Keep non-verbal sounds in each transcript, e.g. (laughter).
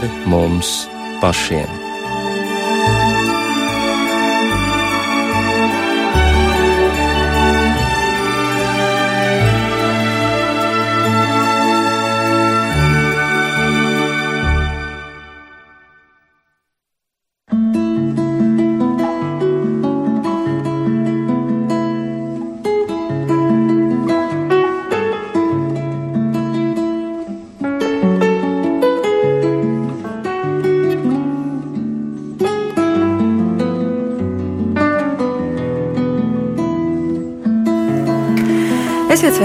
pāri mums pašiem.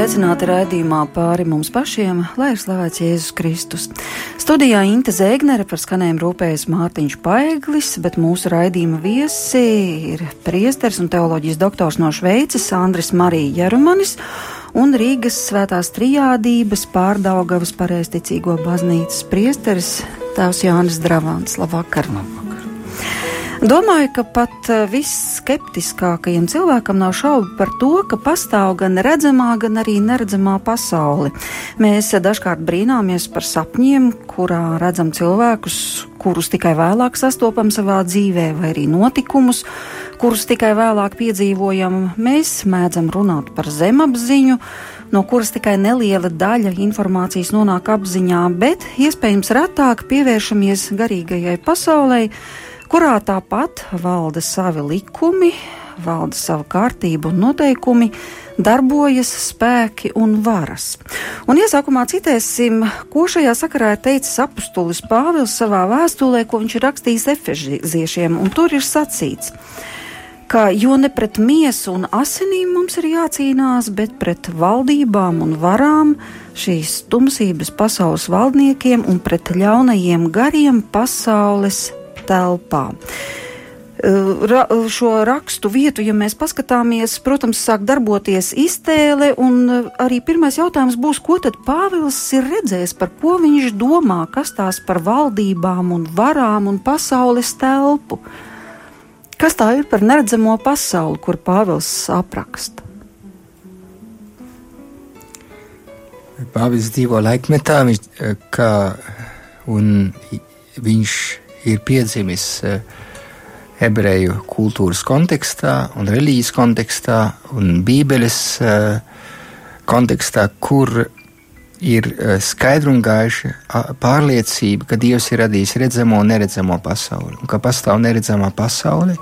Sveicināti raidījumā pāri mums pašiem, lai ir slavēts Jēzus Kristus. Studijā Inte Zēgnere par skanējumu rūpējas Mārtiņš Paeglis, bet mūsu raidījuma viesi ir priesteris un teoloģijas doktors no Šveices Andris Marija Jerumanis un Rīgas svētās trijādības pārdaugavas pareisticīgo baznīcas priesteris tēvs Jānis Dravāns. Labvakar! Labvakar. Domāju, ka pat eh, visskeptiskākajam cilvēkam nav šaubu par to, ka pastāv gan redzamā, gan arī neredzamā pasaule. Mēs dažkārt brīnāmies par sapņiem, kurā redzam cilvēkus, kurus tikai vēlāk sastopam savā dzīvē, vai arī notikumus, kurus tikai vēlāk piedzīvojam. Mēs mēdzam runāt par zemapziņu no kuras tikai neliela daļa informācijas nonāk apziņā, bet iespējams retāk pievēršamies garīgajai pasaulei, kurā tāpat valda savi likumi, valda sava kārtība un noteikumi, darbojas spēki un varas. Un iesākumā citēsim, ko šajā sakarā ir teicis apustulis Pāvils savā vēstulē, ko viņš ir rakstījis efeziešiem, un tur ir sacīts ka jo ne pret miesu un asinīm mums ir jācīnās, bet pret valdībām un varām, šīs tumsības pasaules valdniekiem un pret ļaunajiem gariem pasaules telpā. Ra, šo rakstu vietu, ja mēs paskatāmies, protams, sāk darboties iztēle, un arī pirmais jautājums būs, ko tad Pāvils ir redzējis, par ko viņš domā, kas tās par valdībām un varām un pasaules telpu. Kas tā ir par neredzamo pasauli, kur Pāvils apraksta? Pāvils dzīvo laikmetā, viņš, kā, un viņš ir piedzimis eh, ebreju kultūras kontekstā, un reliģijas kontekstā un bībeles eh, kontekstā, kur ir eh, skaidra un gaiša pārliecība, ka Dievs ir radījis redzamo un neredzamo pasauli, un ka pastāv neredzamā pasaule,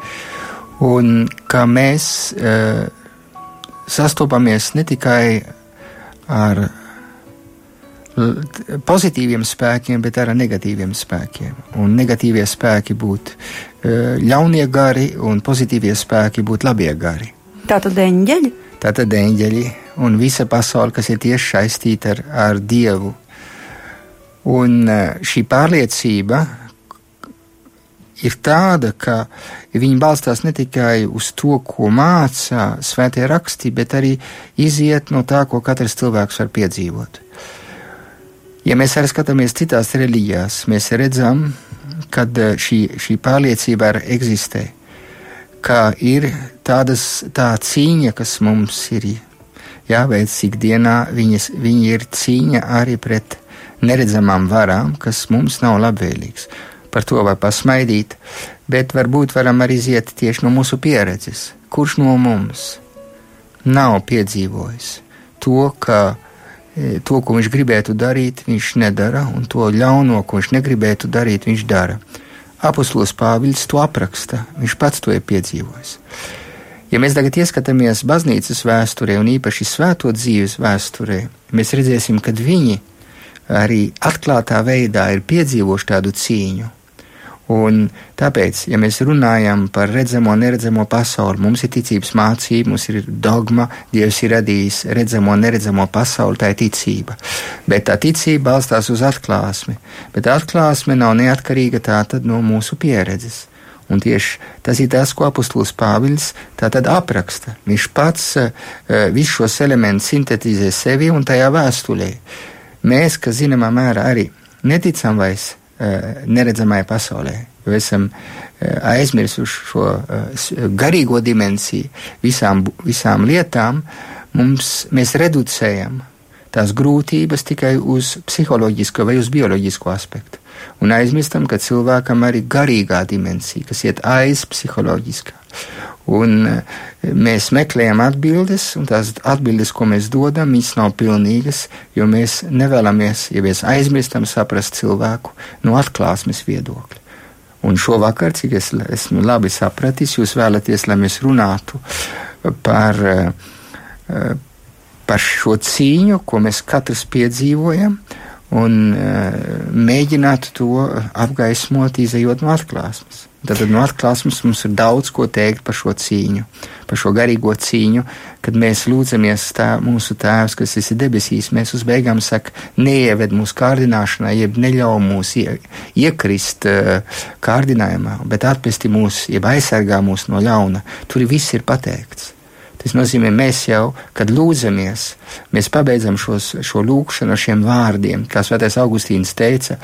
un ka mēs sastopamies ne tikai ar pozitīviem spēkiem, bet arī ar negatīviem spēkiem. Un negatīvie spēki būtu e, ļaunie gari, un pozitīvie spēki būtu labie gari. Tā tad eņģeļi? Tā tad eņģeļi un visa pasaule, kas ir tieši saistīta ar, ar Dievu. Un e, šī pārliecība ir tāda, ka viņi balstās ne tikai uz to, ko māca svētie raksti, bet arī iziet no tā, ko katrs cilvēks var piedzīvot. Ja mēs arī skatāmies citās reliģijās, mēs redzam, ka eh, šī, šī pārliecība arī eksistē, ka ir tādas, tā cīņa, kas mums ir jāveic ikdienā, viņas, viņa ir cīņa arī pret neredzamām varām, kas mums nav labvēlīgs. Par to var pasmaidīt, bet varbūt varam arī iziet tieši no mūsu pieredzes. Kurš no mums nav piedzīvojis to, ka E, to, ko viņš gribētu darīt, viņš nedara, un to ļauno, ko viņš negribētu darīt, viņš dara. Apostols Pāvils to apraksta, viņš pats to ir piedzīvojis. Ja mēs tagad ieskatāmies baznīcas vēsturē, un īpaši svēto dzīves vēsturē, mēs redzēsim, ka viņi arī atklātā veidā ir piedzīvojuši tādu cīņu Un tāpēc, ja mēs runājam par redzamo un neredzamo pasauli, mums ir ticības mācība, mums ir dogma, Dievs ir radījis redzamo un neredzamo pasauli, tā ir ticība. Bet tā ticība balstās uz atklāsmi, bet atklāsme nav neatkarīga tātad no mūsu pieredzes. Un tieši tas ir tas, ko apustulis Pāvils tātad apraksta. Viņš pats uh, visus šos elementus sintetizē sevi un tajā vēstulē. Mēs, kas zināmā mērā arī neticam vairs Neredzamajai pasaulē, jo esam aizmirsuši šo garīgo dimensiju visām, visām lietām, mums, mēs reducējam tās grūtības tikai uz psiholoģisko vai uz bioloģisko aspektu. Un aizmirstam, ka cilvēkam arī garīgā dimensija, kas iet aiz psiholoģiskā. Un eh, mēs meklējam atbildes, un tās atbildes, ko mēs dodam, viņas nav pilnīgas, jo mēs nevēlamies, ja mēs aizmirstam saprast cilvēku no atklāsmes viedokļa. Un šovakar, cik es esmu labi sapratis, jūs vēlaties, lai mēs runātu par, eh, par šo cīņu, ko mēs katrs piedzīvojam, un mēģinātu to apgaismot, izējot no atklāsmes. Tad no atklāsmes mums ir daudz ko teikt par šo cīņu, par šo garīgo cīņu, kad mēs lūdzamies tā, mūsu Tēvs, kas esi debesīs. Mēs uz beigām sakam, neieved mūsu kārdināšanā, jeb neļauj mūs ie, iekrist kārdinājumā, bet atpesti mūs, jeb aizsargā mūs no ļauna. Tur viss ir pateikts. Tas nozīmē, mēs jau, kad lūdzamies, mēs pabeidzam šos, šo lūgšanu ar šiem vārdiem, kā Svētais Augustīns teica,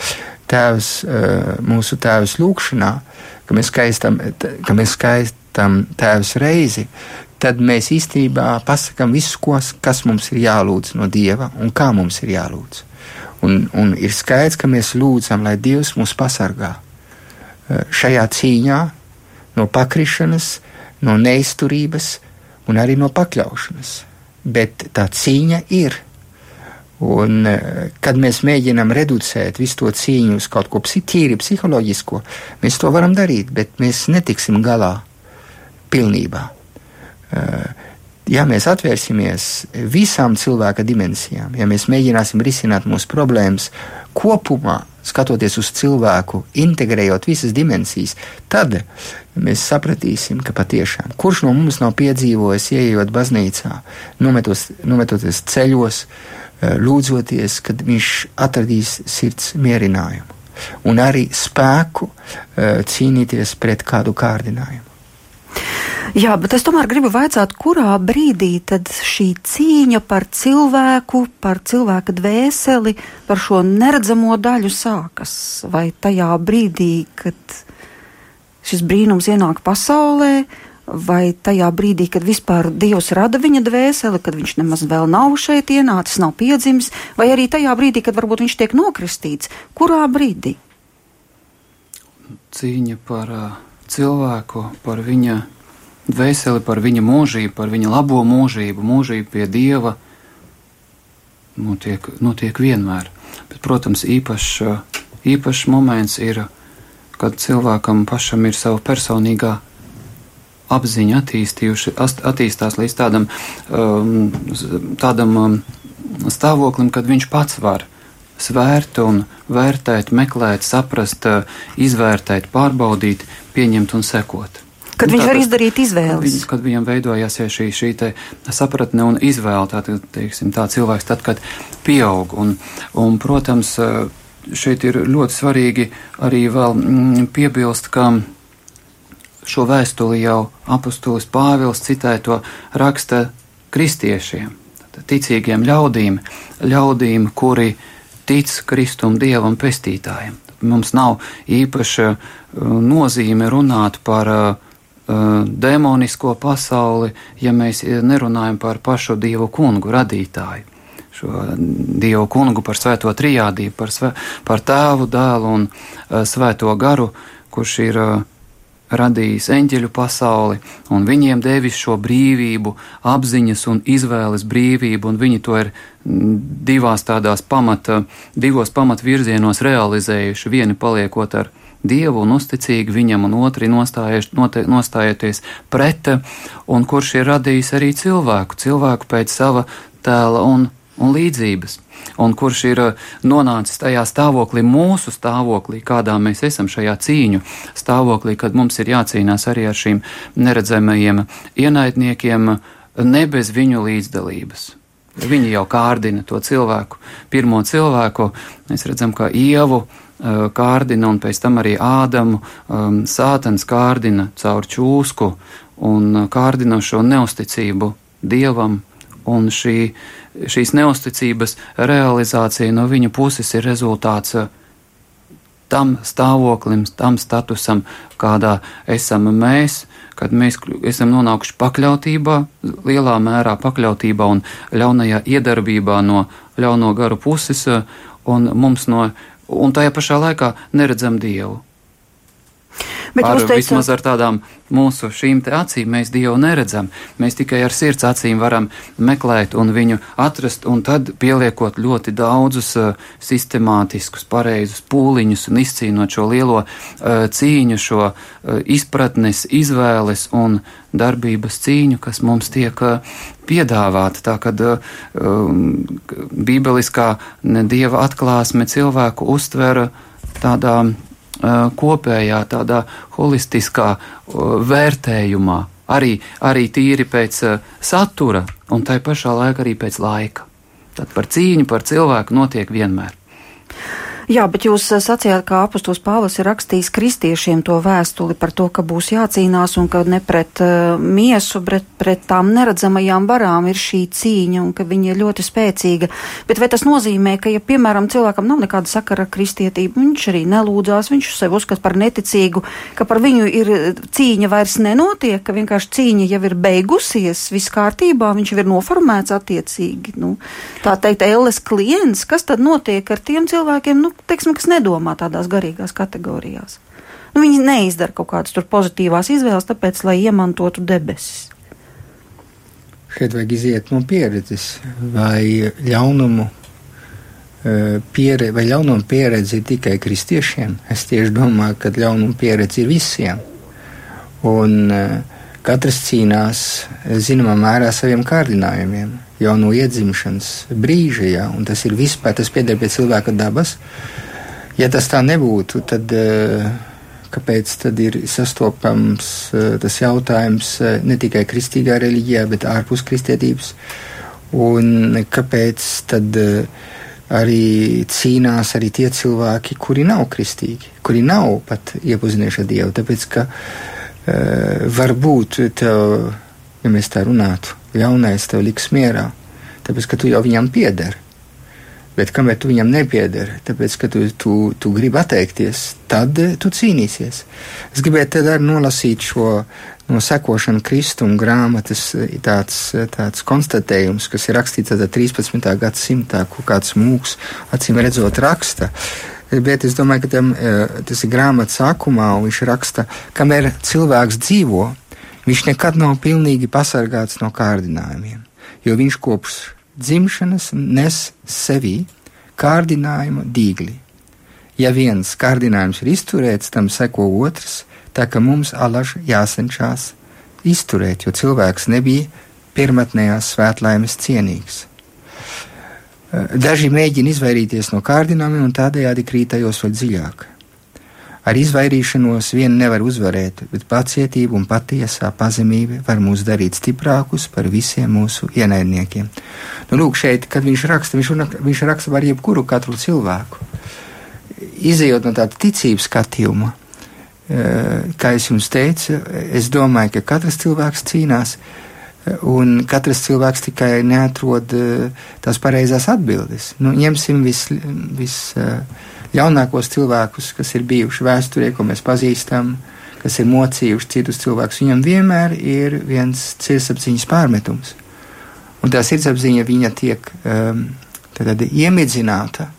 tēvs, uh, mūsu tēvs lūgšanā ka mēs skaistam, ka mēs skaistam tēvs reizi, tad mēs īstenībā pasakām visu, kas mums ir jālūdz no Dieva un kā mums ir jālūdz. Un, un ir skaidrs, ka mēs lūdzam, lai Dievs mūs pasargā eh, šajā cīņā no pakrišanas, no neizturības un arī no pakļaušanas. Bet tā cīņa ir. Un, eh, kad mēs mēģinām reducēt visu to cīņu uz kaut ko tīri psiholoģisko, mēs to varam darīt, bet mēs netiksim galā pilnībā. Eh, ja mēs atvērsimies visām cilvēka dimensijām, ja mēs mēģināsim risināt mūsu problēmas kopumā, skatoties uz cilvēku, integrējot visas dimensijas, tad mēs sapratīsim, ka patiešām kurš no mums nav piedzīvojis, ieejot baznīcā, nometos, nometoties ceļos, Eh, lūdzoties, kad viņš atradīs sirds mierinājumu un arī spēku eh, cīnīties pret kādu kārdinājumu. Jā, bet es tomēr gribu vaicāt, kurā brīdī tad šī cīņa par cilvēku, par cilvēka dvēseli, par šo neredzamo daļu sākas? Vai tajā brīdī, kad šis brīnums ienāk pasaulē, vai tajā brīdī, kad vispār Dievs rada viņa dvēseli, kad viņš nemaz vēl nav šeit ienācis, nav piedzimis, vai arī tajā brīdī, kad varbūt viņš tiek nokristīts, kurā brīdī? Cīņa par uh, cilvēku, par viņa dvēseli, par viņa mūžību, par viņa labo mūžību, mūžību pie Dieva notiek, notiek vienmēr. Bet, protams, īpašs, īpašs moments ir, kad cilvēkam pašam ir sava personīgā apziņa attīstās līdz tādam, um, tādam um, stāvoklim, kad viņš pats var svērt un vērtēt, meklēt, saprast, izvērtēt, pārbaudīt, pieņemt un sekot. Kad nu, viņš var izdarīt izvēles. Kad, viņ, kad viņam veidojās šī, šī sapratne un izvēle, tā, teiksim, tā cilvēks tad, kad pieaug. Un, un, protams, šeit ir ļoti svarīgi arī vēl mm, piebilst, ka šo vēstuli jau apustulis Pāvils citēja to raksta kristiešiem, ticīgiem ļaudīm, ļaudīm, kuri tic Kristum Dievam pestītājiem. Mums nav īpaša uh, nozīme runāt par uh, uh, demonisko pasauli, ja mēs nerunājam par pašu Dievu kungu radītāju. Šo Dievu kungu par svēto trijādību, par, svē, par tēvu, dēlu un uh, svēto garu, kurš ir uh, radījis eņģeļu pasauli, un viņiem devis šo brīvību, apziņas un izvēles brīvību, un viņi to ir mm, divās tādās pamata, divos pamatvirzienos realizējuši, vieni paliekot ar Dievu un uzticīgi viņam, un otri nostājieties pret, un kurš ir radījis arī cilvēku, cilvēku pēc sava tēla un, un līdzības un kurš ir eh, nonācis tajā stāvoklī, mūsu stāvoklī, kādā mēs esam šajā cīņu stāvoklī, kad mums ir jācīnās arī ar šīm neredzamajiem ienaidniekiem, ne bez viņu līdzdalības. Viņi jau kārdina to cilvēku, pirmo cilvēku. Mēs redzam, ka ievu uh, kārdina, un pēc tam arī Ādamu um, sātans kārdina caur čūsku un kārdina šo neusticību dievam. Un šī šīs neusticības realizācija no viņa puses ir rezultāts uh, tam stāvoklim, tam statusam, kādā esam mēs, kad mēs esam nonākuši pakļautībā, lielā mērā pakļautībā un ļaunajā iedarbībā no ļauno garu puses, uh, un mums no un tajā pašā laikā neredzam Dievu. Bet ar, teicāt, vismaz ar tādām mūsu šīm acīm mēs Dievu neredzam. Mēs tikai ar sirds acīm varam meklēt un viņu atrast, un tad pieliekot ļoti daudzus uh, sistemātiskus, pareizus pūliņus un izcīnot šo lielo uh, cīņu, šo uh, izpratnes, izvēles un darbības cīņu, kas mums tiek piedāvāta. Tā kad um, bībeliskā dieva atklāsme cilvēku uztvera tādā kopējā tādā holistiskā vērtējumā, arī, arī tīri pēc satura un tai pašā laikā arī pēc laika. Tad par cīņu par cilvēku notiek vienmēr. Jā, bet jūs eh, sacījāt, ka apustulis Pāvils ir rakstījis kristiešiem to vēstuli par to, ka būs jācīnās un ka ne pret uh, miesu, bet pret tām neredzamajām varām ir šī cīņa un ka viņa ir ļoti spēcīga. Bet vai tas nozīmē, ka, ja, piemēram, cilvēkam nav nekāda sakara ar kristietību, viņš arī nelūdzās, viņš sev uzskata par neticīgu, ka par viņu ir cīņa vairs nenotiek, ka vienkārši cīņa jau ir beigusies, viss kārtībā, viņš jau ir noformēts attiecīgi. Nu, tā teikt, elles klients, kas tad notiek ar tiem cilvēkiem? Nu, teiksim, kas nedomā tādās garīgās kategorijās. Nu, viņi neizdara kaut kādas pozitīvās izvēles, tāpēc, lai iemantotu debesis. Šeit vajag iziet no pieredzes, vai ļaunumu, e, piere, vai ļaunuma pieredze ir tikai kristiešiem. Es tieši domāju, ka ļaunuma pieredze ir visiem. Un e, katrs cīnās zināmā mērā saviem kārdinājumiem jau no iedzimšanas brīža, ja, un tas ir vispār, tas pieder pie cilvēka dabas. Ja tas tā nebūtu, tad eh, kāpēc tad ir sastopams eh, tas jautājums eh, ne tikai kristīgā reliģijā, bet ārpus kristietības? Un kāpēc tad arī cīnās arī tie cilvēki, kuri nav kristīgi, kuri nav pat iepazinuši ar Dievu? Tāpēc, ka varbūt tev, ja mēs tā runātu, ļaunais tev liks mierā, tāpēc ka tu jau viņam piederi. Bet kamēr tu viņam nepiederi, tāpēc ka tu, tu, tu gribi atteikties, tad eh, tu cīnīsies. Es gribēju te arī nolasīt šo no sekošana Kristuma grāmatas eh, tāds, eh, tāds konstatējums, kas ir rakstīts 13. gadsimtā, ko kāds mūks acīm redzot raksta. Bet es domāju, ka tam, tas ir grāmatas sākumā, un viņš raksta, kamēr cilvēks dzīvo, Viņš nekad nav pilnīgi pasargāts no kārdinājumiem, jo viņš kopš dzimšanas nes sevī kārdinājumu dīgli. Ja viens kārdinājums ir izturēts, tam seko otrs, tā ka mums alaž jācenšas izturēt, jo cilvēks nebija pirmotnējās svētlaimes cienīgs. Daži mēģina izvairīties no kārdinājumiem un tādējādi krītajos vēl dziļāk. Ar izvairīšanos vien nevar uzvarēt, bet pacietība un patiesā pazemība var mūs darīt stiprākus par visiem mūsu ienaidniekiem. Nu, lūk, šeit, kad viņš raksta, viņš, viņš raksta par jebkuru katru cilvēku. Izejot no tāda ticības skatījuma, eh, kā es jums teicu, es domāju, ka katrs cilvēks cīnās, un katrs cilvēks tikai neatrod eh, tās pareizās atbildes. Nu, ņemsim vis, vis uh, jaunākos cilvēkus, kas ir bijuši vēsturē, ko mēs pazīstam, kas ir mocījuši citus cilvēkus, viņam vienmēr ir viens sirdsapziņas pārmetums. Un tā sirdsapziņa viņa tiek um, tad, iemidzināta,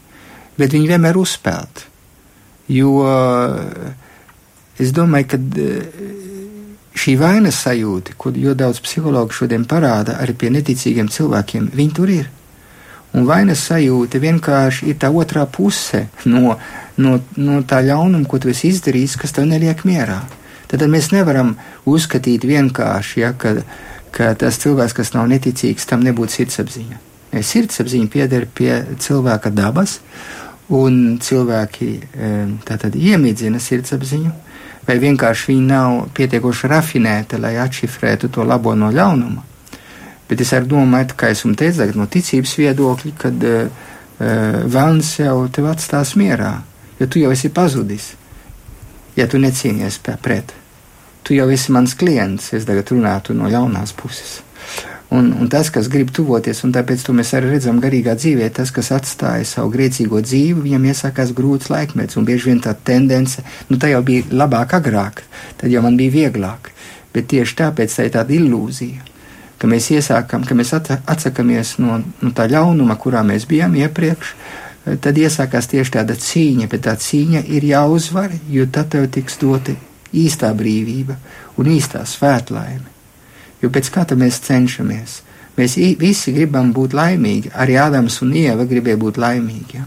bet viņa vienmēr uzspēlta. Jo es domāju, ka uh, šī vainas sajūta, ko daudz psihologu šodien parāda arī pie neticīgiem cilvēkiem, viņi tur ir. Un vainas sajūta vienkārši ir tā otrā puse no, no, no tā ļaunuma, ko tu esi izdarījis, kas tev neliek mierā. Tad mēs nevaram uzskatīt vienkārši, ja, ka, ka tas cilvēks, kas nav neticīgs, tam nebūtu sirdsapziņa. Sirdsapziņa pieder pie cilvēka dabas, un cilvēki tātad iemidzina sirdsapziņu, vai vienkārši viņi nav pietiekoši rafinēti, lai atšifrētu to labo no ļaunuma. Bet es arī domāju, kā es jums teicu, no ticības viedokļa, kad uh, vēlns jau tevi atstās mierā, jo tu jau esi pazudis, ja tu necīnies pret. Tu jau esi mans klients, es tagad runātu no ļaunās puses. Un, un tas, kas grib tuvoties, un tāpēc to mēs arī redzam garīgā dzīvē, tas, kas atstāja savu grēcīgo dzīvi, viņam iesākās grūts laikmets, un bieži vien tā tendence, nu tā jau bija labāk agrāk, tad jau man bija vieglāk, bet tieši tāpēc tā ir tāda ilūzija ka mēs iesākam, ka mēs atsakāmies no, no tā ļaunuma, kurā mēs bijām iepriekš, tad iesākās tieši tāda cīņa, bet tā cīņa ir jāuzvar, jo tad tev tiks dota īstā brīvība un īstā svētlaime. Jo pēc kā mēs cenšamies? Mēs visi gribam būt laimīgi, arī Ādams un Ieva gribēja būt laimīgi. Ja?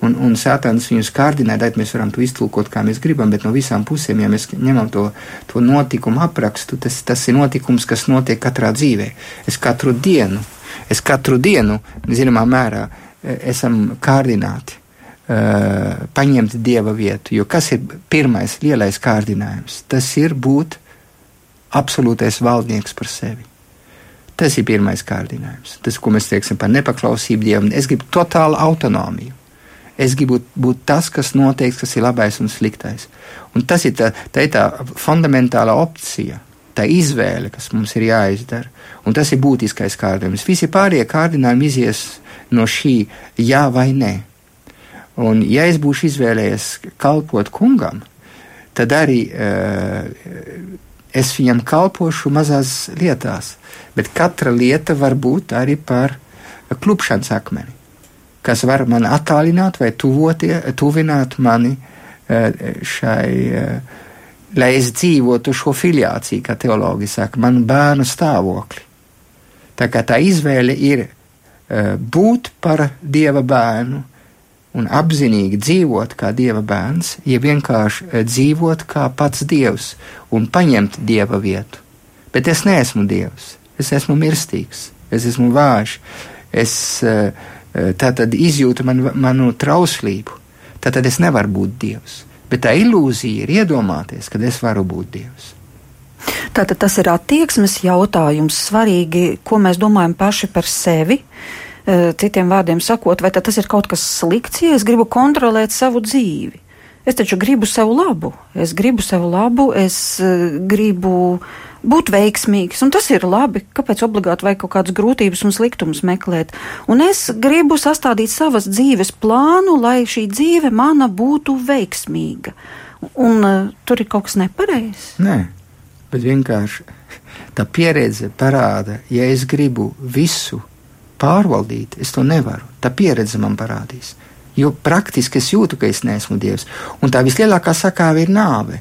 Un, un Sātans viņus kārdināja, tad mēs varam to iztulkot, kā mēs gribam, bet no visām pusēm, ja mēs ņemam to, to notikumu aprakstu, tas, tas ir notikums, kas notiek katrā dzīvē. Es katru dienu, es katru dienu, zināmā mērā, e, esam kārdināti uh, paņemt dieva vietu. Jo kas ir pirmais lielais kārdinājums? Tas ir būt absolūtais valdnieks par sevi. Tas ir pirmais kārdinājums. Tas, ko mēs teiksim par nepaklausību dievam, es gribu totālu autonomiju. Es gribu būt tas, kas noteiks, kas ir labais un sliktais. Un tas ir tā, tā, ir tā fundamentāla opcija, tā izvēle, kas mums ir jāizdara. Un tas ir būtiskais kārdinājums. Visi pārējie kārdinājumi izies no šī jā vai nē. Un, ja es būšu izvēlējies kalpot kungam, tad arī uh, es viņam kalpošu mazās lietās. Bet katra lieta var būt arī par klupšanas akmeni, kas var man attālināt vai tuvotie, tuvināt mani uh, šai. Uh, lai es dzīvotu šo filiāciju, kā teologi saka, manu bērnu stāvokli. Tā kā tā izvēle ir uh, būt par dieva bērnu, un apzinīgi dzīvot kā dieva bērns, ja vienkārši dzīvot kā pats dievs un paņemt dieva vietu. Bet es neesmu dievs, es esmu mirstīgs, es esmu vājš, es eh, eh, tātad izjūtu man, manu trauslību, tātad es nevaru būt dievs. Bet tā ilūzija ir iedomāties, ka es varu būt dievs. Tātad tas ir attieksmes jautājums. Svarīgi, ko mēs domājam paši par sevi, uh, Eh, citiem vārdiem sakot, vai tas ir kaut kas slikts, ja es gribu kontrolēt savu dzīvi? Es taču gribu sev labu, es gribu sev labu, es uh, gribu būt veiksmīgs, un tas ir labi. Kāpēc obligāti vajag kaut kādas grūtības un sliktumus meklēt? Un es gribu sastādīt savas dzīves plānu, lai šī dzīve mana būtu veiksmīga. Un uh, tur ir kaut kas nepareizs. Nē, bet vienkārši tā pieredze parāda, ja es gribu visu pārvaldīt, es to nevaru. Tā pieredze man parādīs. Jo praktiski es jūtu, ka es neesmu Dievs. Un tā vislielākā sakāve ir nāve.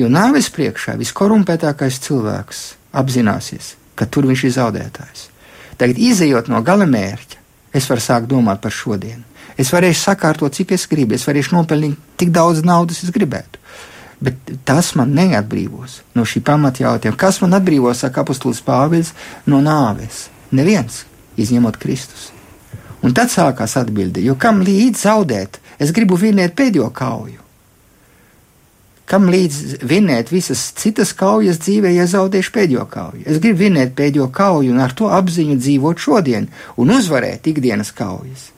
Jo nāves priekšā viskorumpētākais cilvēks apzināsies, ka tur viņš ir zaudētājs. Tagad, izējot no gala mērķa, es varu sākt domāt par šodienu. Es varēšu sakārtot, cik es gribu, es varēšu nopelnīt tik daudz naudas, es gribētu. Bet tas man neatbrīvos no šī pamatjautājuma. Kas man atbrīvos, saka apustulis Pāvils, no nāves? Neviens izņemot Kristus. Un tad sākās atbilde, jo kam līdz zaudēt, es gribu vinēt pēdējo kauju. Kam līdz vinēt visas citas kaujas dzīvē, ja zaudēšu pēdējo kauju? Es gribu vinēt pēdējo kauju un ar to apziņu dzīvot šodien un uzvarēt ikdienas kaujas.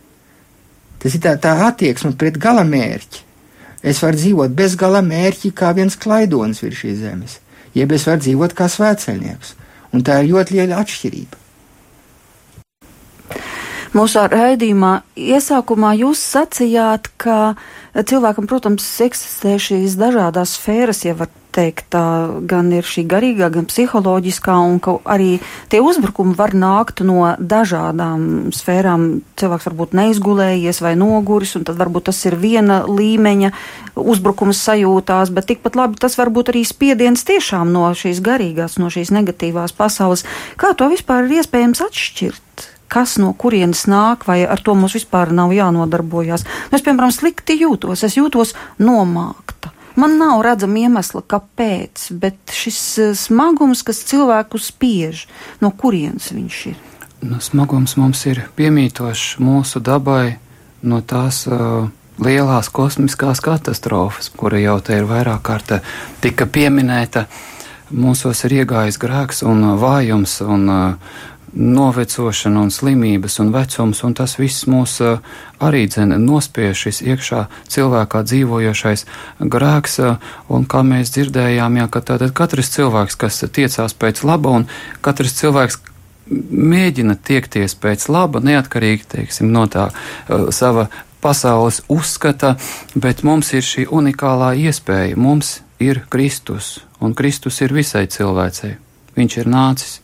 Tas ir tā, tā attieksme pret galamērķi. Es varu dzīvot bez galamērķi kā viens klaidonis virs šīs zemes, jeb es varu dzīvot kā svētceļnieks, un tā ir ļoti liela atšķirība. Mūsu raidījumā iesākumā jūs sacījāt, ka cilvēkam, protams, eksistē šīs dažādas sfēras, ja var teikt, tā gan ir šī garīgā, gan psiholoģiskā, un ka arī tie uzbrukumi var nākt no dažādām sfērām. Cilvēks varbūt neizgulējies vai noguris, un tad varbūt tas ir viena līmeņa uzbrukums sajūtās, bet tikpat labi tas var būt arī spiediens tiešām no šīs garīgās, no šīs negatīvās pasaules. Kā to vispār ir iespējams atšķirt? Kas no kurienes nāk, vai ar to mums vispār nav jānodarbojas. Nu, es, piemēram, slikti jūtos, es jūtos nomākta. Man nav redzama iemesla, kāpēc, bet šis eh, smagums, kas cilvēku spiež, no kurienes viņš ir? Nu, smagums mums ir piemītošs mūsu dabai no tās uh, lielās kosmiskās katastrofas, kura jau te ir vairāk kārt tika pieminēta. Mūsos ir iegājis grēks un vājums, un uh, novecošana un slimības un vecums, un tas viss mūs eh, arī dzen nospiež šis iekšā cilvēkā dzīvojošais grēks, eh, un kā mēs dzirdējām, jā, ka tātad katrs cilvēks, kas tiecās pēc laba, un katrs cilvēks mēģina tiekties pēc laba, neatkarīgi, teiksim, no tā uh, sava pasaules uzskata, bet mums ir šī unikālā iespēja, mums ir Kristus, un Kristus ir visai cilvēcei. Viņš ir nācis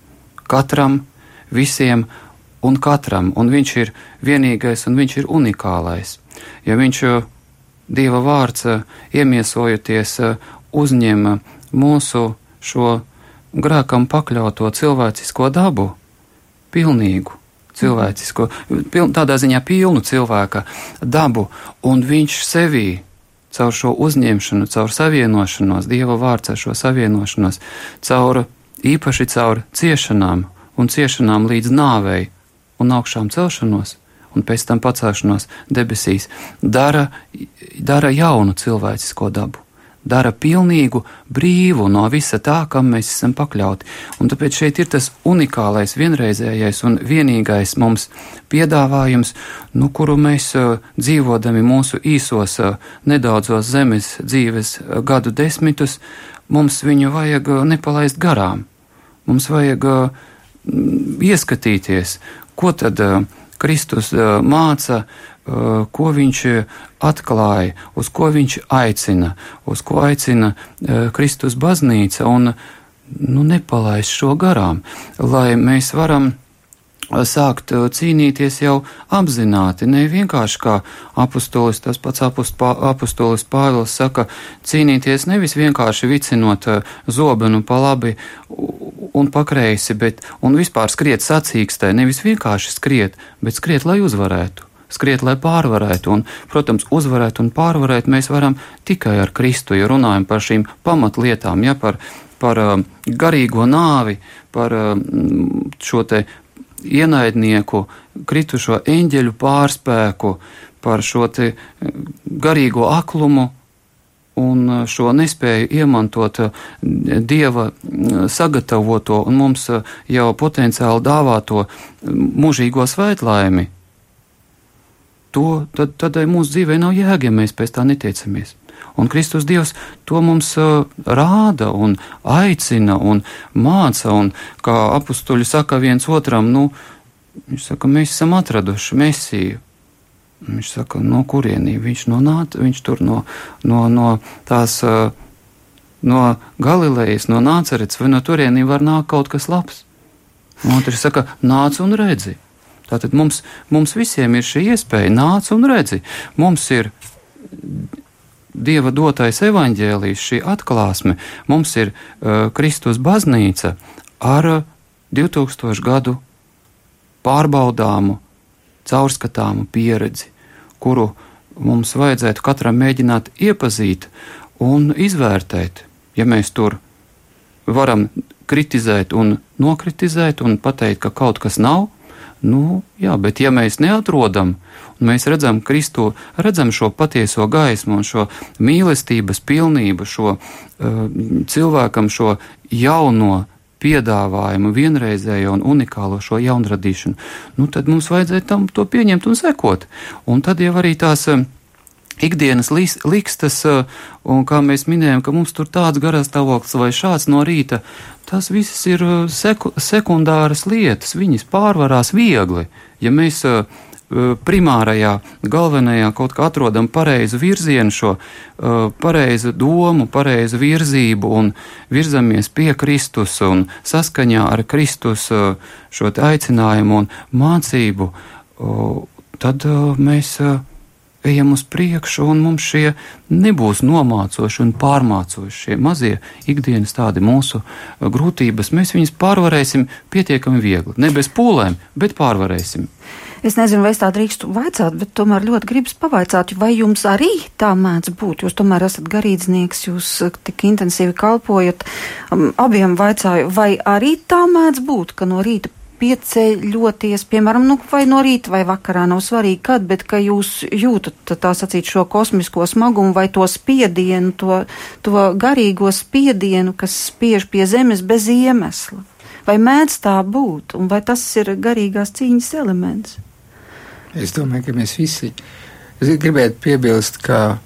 katram visiem un katram, un viņš ir vienīgais un viņš ir unikālais. Ja viņš Dieva vārds iemiesojoties uzņem mūsu šo grēkam pakļauto cilvēcisko dabu, pilnīgu cilvēcisko, piln, tādā ziņā pilnu cilvēka dabu, un viņš sevī caur šo uzņemšanu, caur savienošanos, Dieva vārds ar šo savienošanos, caur īpaši caur ciešanām un ciešanām līdz nāvei un augšām celšanos un pēc tam pacelšanos debesīs, dara, dara jaunu cilvēcisko dabu dara pilnīgu brīvu no visa tā, kam mēs esam pakļauti. Un tāpēc šeit ir tas unikālais, vienreizējais un vienīgais mums piedāvājums, nu, kuru mēs uh, dzīvodami mūsu īsos, uh, nedaudzos zemes dzīves uh, gadu desmitus, mums viņu vajag nepalaist garām. Mums vajag ieskatīties, ko tad Kristus māca Uh, ko viņš atklāja, uz ko viņš aicina, uz ko aicina Kristus baznīca, un nu, nepalaist šo garām, lai mēs varam sākt cīnīties jau apzināti, ne vienkārši kā apustulis, tas pats apustulis Pāvils saka, cīnīties nevis vienkārši vicinot zobenu pa labi un pakreisi, bet un vispār skriet sacīkstē, nevis vienkārši skriet, bet skriet, lai uzvarētu skriet, lai pārvarētu. Un, protams, uzvarēt un pārvarēt mēs varam tikai ar Kristu, ja runājam par šīm pamatlietām, ja par, par uh, garīgo nāvi, par uh, šo te ienaidnieku, kritušo eņģeļu pārspēku, par šo te uh, garīgo aklumu un uh, šo nespēju iemantot uh, dieva sagatavoto un mums jau potenciāli dāvāto mūžīgo svētlaimi, to, tad, tad mūsu dzīvē nav jēga, ja mēs pēc tā netiecamies. Un Kristus Dievs to mums rāda un aicina un māca, un kā apstuļi saka viens otram, nu, viņš saka, mēs esam atraduši mesiju. Viņš saka, no kurienī viņš nonāca, viņš tur no, no, no tās, uh, no Galilejas, no Nācerets, vai no turienī var nākt kaut kas labs. Un otrs saka, nāc un redzi. Tātad mums, mums visiem ir šī iespēja, nāc un redzi. Mums ir Dieva dotais evaņģēlijs, šī atklāsme, mums ir uh, Kristus baznīca ar 2000 gadu pārbaudāmu, caurskatāmu pieredzi, kuru mums vajadzētu katram mēģināt iepazīt un izvērtēt. Ja mēs tur varam kritizēt un nokritizēt un pateikt, ka kaut kas nav, Nu, jā, bet ja mēs neatrodam, un mēs redzam Kristu, redzam šo patieso gaismu un šo mīlestības pilnību, šo uh, cilvēkam šo jauno piedāvājumu, vienreizējo un unikālo šo jaunradīšanu, nu, tad mums vajadzētu tam to pieņemt un sekot. Un tad jau arī tās uh, ikdienas likstas, uh, un kā mēs minējām, ka mums tur tāds garastāvoklis vai šāds no rīta, tas viss ir uh, seku, sekundāras lietas, viņas pārvarās viegli. Ja mēs uh, primārajā, galvenajā kaut kā atrodam pareizu virzienu, šo pareizu domu, pareizu virzību un virzamies pie Kristus un saskaņā ar Kristus šo aicinājumu un mācību, tad mēs ejam uz priekšu, un mums šie nebūs nomācoši un pārmācoši šie mazie ikdienas tādi mūsu grūtības. Mēs viņus pārvarēsim pietiekami viegli. Ne bez pūlēm, bet pārvarēsim. Es nezinu, vai es tā drīkstu vaicāt, bet tomēr ļoti gribas pavaicāt, vai jums arī tā mēdz būt. Jūs tomēr esat garīdznieks, jūs uh, tik intensīvi kalpojat. Um, abiem vaicāju, vai arī tā mēdz būt, ka no rīta pieceļoties, piemēram, nu, vai no rīta vai vakarā, nav svarīgi, kad, bet ka jūs jūtat tā sacīt šo kosmisko smagumu vai to spiedienu, to, to garīgo spiedienu, kas spiež pie zemes bez iemesla. Vai mēdz tā būt, un vai tas ir garīgās cīņas elements? Es domāju, ka mēs visi gribētu piebilst, ka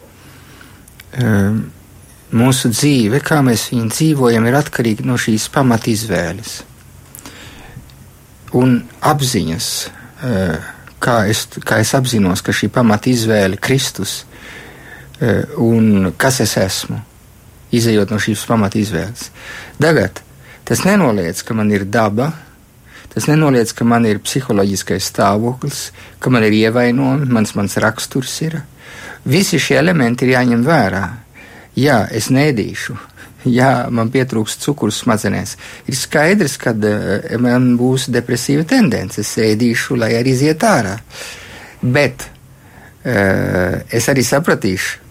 um, mūsu dzīve, kā mēs viņu dzīvojam, ir atkarīga no šīs pamatizvēles un apziņas, eh, kā es, kā es apzinos, ka šī pamata izvēle Kristus eh, un kas es esmu, izējot no šīs pamata izvēles. Tagad tas nenoliedz, ka man ir daba, Tas nenoliedz, ka man ir psiholoģiskais stāvoklis, ka man ir ievainojumi, mans, mans raksturs ir. Visi šie elementi ir jāņem vērā. Jā, es nedīšu, jā, man pietrūks cukurs smadzenēs. Ir skaidrs, ka uh, man būs depresīva tendence. Es ēdīšu, lai arī iziet ārā. Bet uh, es arī sapratīšu,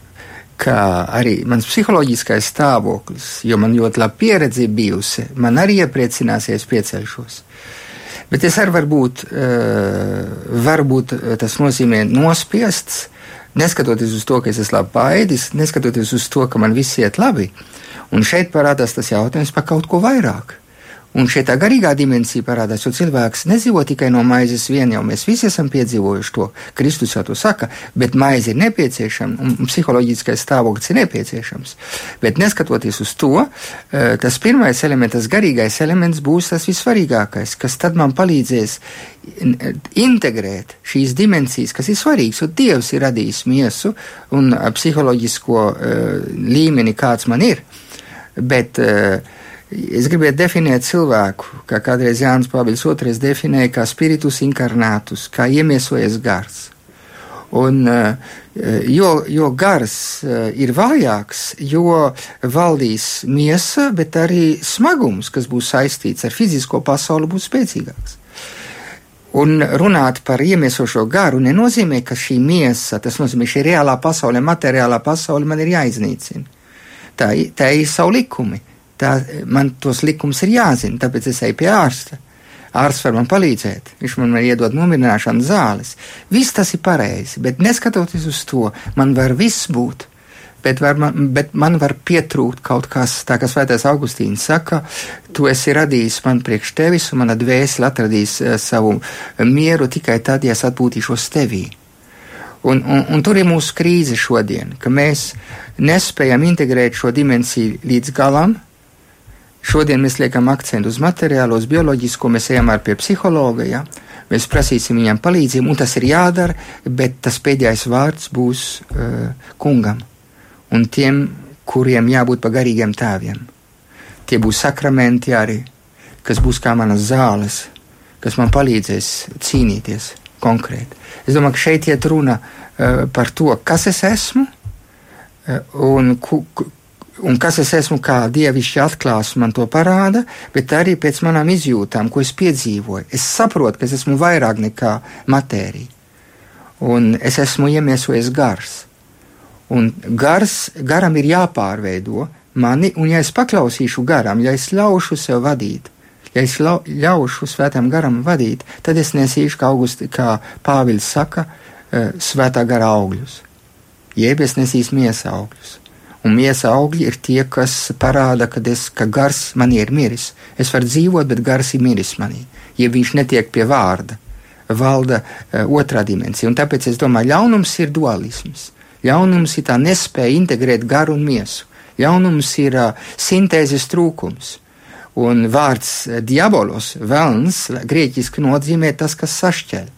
ka arī mans psiholoģiskais stāvoklis, jo man ļoti laba pieredze bijusi, man arī iepriecināsies, pieceļšos. Bet es arī varbūt, uh, varbūt tas nozīmē nospiests, neskatoties uz to, ka es esmu labi paēdis, neskatoties uz to, ka man viss iet labi. Un šeit parādās tas jautājums par kaut ko vairāk. Un šeit tā garīgā dimensija parādās, jo cilvēks nedzīvo tikai no maizes vien, jau mēs visi esam piedzīvojuši to. Kristus jau to saka, bet maize ir nepieciešama un psiholoģiskais stāvoklis ir nepieciešams. Bet neskatoties uz to, eh, tas pirmais elements, tas garīgais elements būs tas vissvarīgākais, kas tad man palīdzēs integrēt šīs dimensijas, kas ir svarīgas, jo Dievs ir radījis miesu un psiholoģisko uh, līmeni, kāds man ir. Bet uh, Es gribētu definēt cilvēku, kā kādreiz Jānis Pāvils II definēja, kā spiritus inkarnātus, kā iemiesojies gars. Un, eh, jo, jo gars eh, ir vājāks, jo valdīs miesa, bet arī smagums, kas būs saistīts ar fizisko pasauli, būs spēcīgāks. Un runāt par iemiesošo garu nenozīmē, ka šī miesa, tas nozīmē, šī reālā pasaule, materiālā pasaule man ir jāiznīcina. Tā, tā ir savu likumi tā, man tos likums ir jāzina, tāpēc es eju pie ārsta. Ārsts var man palīdzēt, viņš man var iedot nomierināšanas zāles. Viss tas ir pareizi, bet neskatoties uz to, man var viss būt. Bet, man, bet man var pietrūkt kaut kas, tā kā Svētais Augustīns saka, tu esi radījis man priekš tevis, un mana dvēsele atradīs uh, savu mieru tikai tad, ja es atpūtīšos tevī. Un, un, un tur ir mūsu krīze šodien, ka mēs nespējam integrēt šo dimensiju līdz galam, Šodien mēs liekam akcentu uz materiālo, uz bioloģisko, mēs ejam ar pie psihologa, ja? mēs prasīsim viņam palīdzību, un tas ir jādara, bet tas pēdējais vārds būs uh, kungam un tiem, kuriem jābūt pa garīgiem tēviem. Tie būs sakramenti arī, kas būs kā manas zāles, kas man palīdzēs cīnīties konkrēti. Es domāju, ka šeit iet runa uh, par to, kas es esmu uh, un ku, Un kas es esmu, kā dievišķi atklās, man to parāda, bet arī pēc manām izjūtām, ko es piedzīvoju. Es saprotu, ka es esmu vairāk nekā matērija. Un es esmu iemiesojis gars. Un gars, garam ir jāpārveido mani, un ja es paklausīšu garam, ja es ļaušu sev vadīt, ja es ļaušu svētam garam vadīt, tad es nesīšu, kā, Augusti, kā Pāvils saka, eh, svētā gara augļus. Jeb es nesīšu miesa augļus. Un miesa augļi ir tie, kas parāda, ka, es, ka gars manī ir miris. Es varu dzīvot, bet gars ir miris manī. Ja viņš netiek pie vārda, valda uh, otrā dimensija. Un tāpēc es domāju, ļaunums ir dualisms. Ļaunums ir tā nespēja integrēt garu un miesu. Ļaunums ir uh, sintēzes trūkums. Un vārds uh, diabolos, velns, grieķiski nozīmē tas, kas sašķeļ.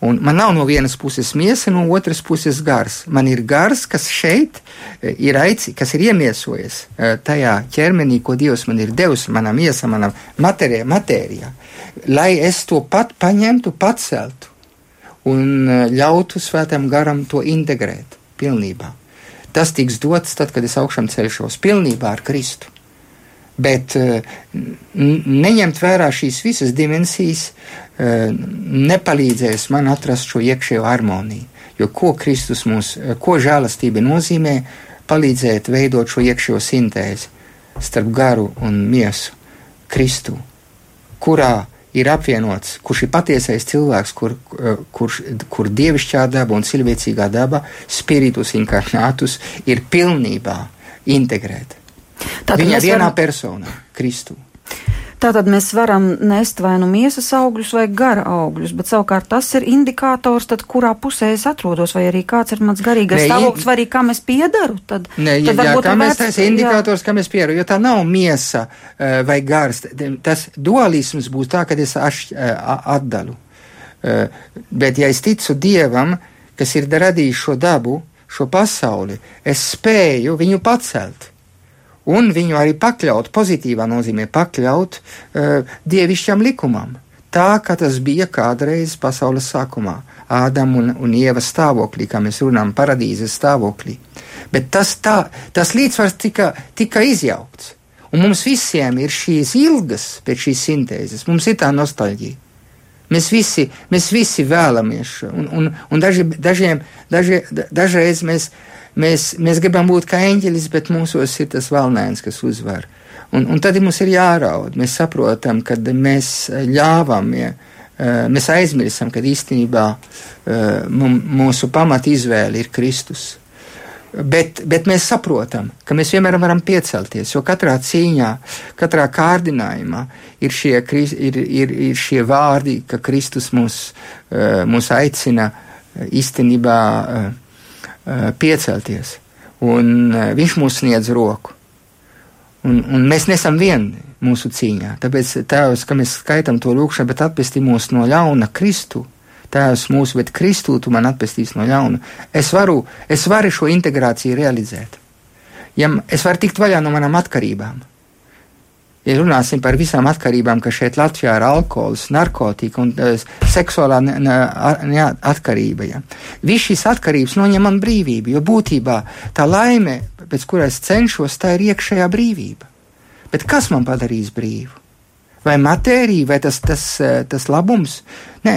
Un man nav no vienas puses miesa, no otras puses gars. Man ir gars, kas šeit eh, ir aici, kas ir iemiesojies eh, tajā ķermenī, ko Dievs man ir devis, manā miesā, manā matērijā, matērijā, lai es to pat paņemtu, paceltu un eh, ļautu svētam garam to integrēt pilnībā. Tas tiks dots tad, kad es augšām celšos pilnībā ar Kristu. Bet neņemt vērā šīs visas dimensijas, Eh, nepalīdzēs man atrast šo iekšējo harmoniju. Jo ko Kristus mums, eh, ko žēlastība nozīmē, palīdzēt veidot šo iekšējo sintēzi starp garu un miesu, Kristu, kurā ir apvienots, kurš ir patiesais cilvēks, kur, eh, kurš, kur dievišķā daba un cilvēcīgā daba, spiritus inkarnātus, ir pilnībā integrēta. Viņa vienā varam... personā, Kristu. Tātad mēs varam nest vai nu miesas augļus vai gara augļus, bet savukārt tas ir indikators, tad kurā pusē es atrodos, vai arī kāds ir mans garīgais ne, stāvoklis, vai arī kam es piedaru. Tad, ne, tad jā, kā mēs tas ir indikators, kam es piedaru, jo tā nav miesa uh, vai gars. Tas dualisms būs tā, kad es aš, uh, atdalu. Uh, bet ja es ticu Dievam, kas ir radījis šo dabu, šo pasauli, es spēju viņu pacelt un viņu arī pakļaut, pozitīvā nozīmē pakļaut uh, dievišķam likumam. Tā kā tas bija kādreiz pasaules sākumā, Ādama un, un Ieva stāvoklī, kā mēs runājam, paradīzes stāvoklī. Bet tas, tā, tas līdzsvars tika, tika izjaukts. Un mums visiem ir šīs ilgas pēc šīs sintēzes, mums ir tā nostalģija. Mēs visi, mēs visi vēlamies, un, un, un daži, dažiem, daži, dažreiz mēs, mēs, mēs gribam būt kā eņģelis, bet mūsos ir tas valnēns, kas uzvar. Un, un tad mums ir jāraud. Mēs saprotam, ka mēs ļāvām, ja, mēs aizmirstam, ka īstenībā mūsu pamat izvēle ir Kristus. Bet, bet mēs saprotam, ka mēs vienmēr varam piecelties, jo katrā cīņā, katrā kārdinājumā ir šie, ir, ir, ir šie vārdi, ka Kristus mūs, eh, mūs aicina eh, īstenībā eh, piecelties. Un viņš mums sniedz roku. Un, un mēs nesam vieni mūsu cīņā. Tāpēc, tēvs, ka mēs skaitām to lūkšanu, bet atpestī mūs no ļauna Kristu Tēvs mūsu, bet Kristū tu man atpestīs no ļauna. Es varu, es varu šo integrāciju realizēt. Ja es varu tikt vaļā no manām atkarībām. Ja runāsim par visām atkarībām, kas šeit Latvijā ir alkohols, narkotika un uh, seksuālā ne, ne, ne, atkarība. Ja. Viss šīs atkarības noņem man brīvību, jo būtībā tā laime, pēc kuras cenšos, tā ir iekšējā brīvība. Bet kas man padarīs brīvu? Vai matērija, vai tas, tas, eh, tas labums? Nē,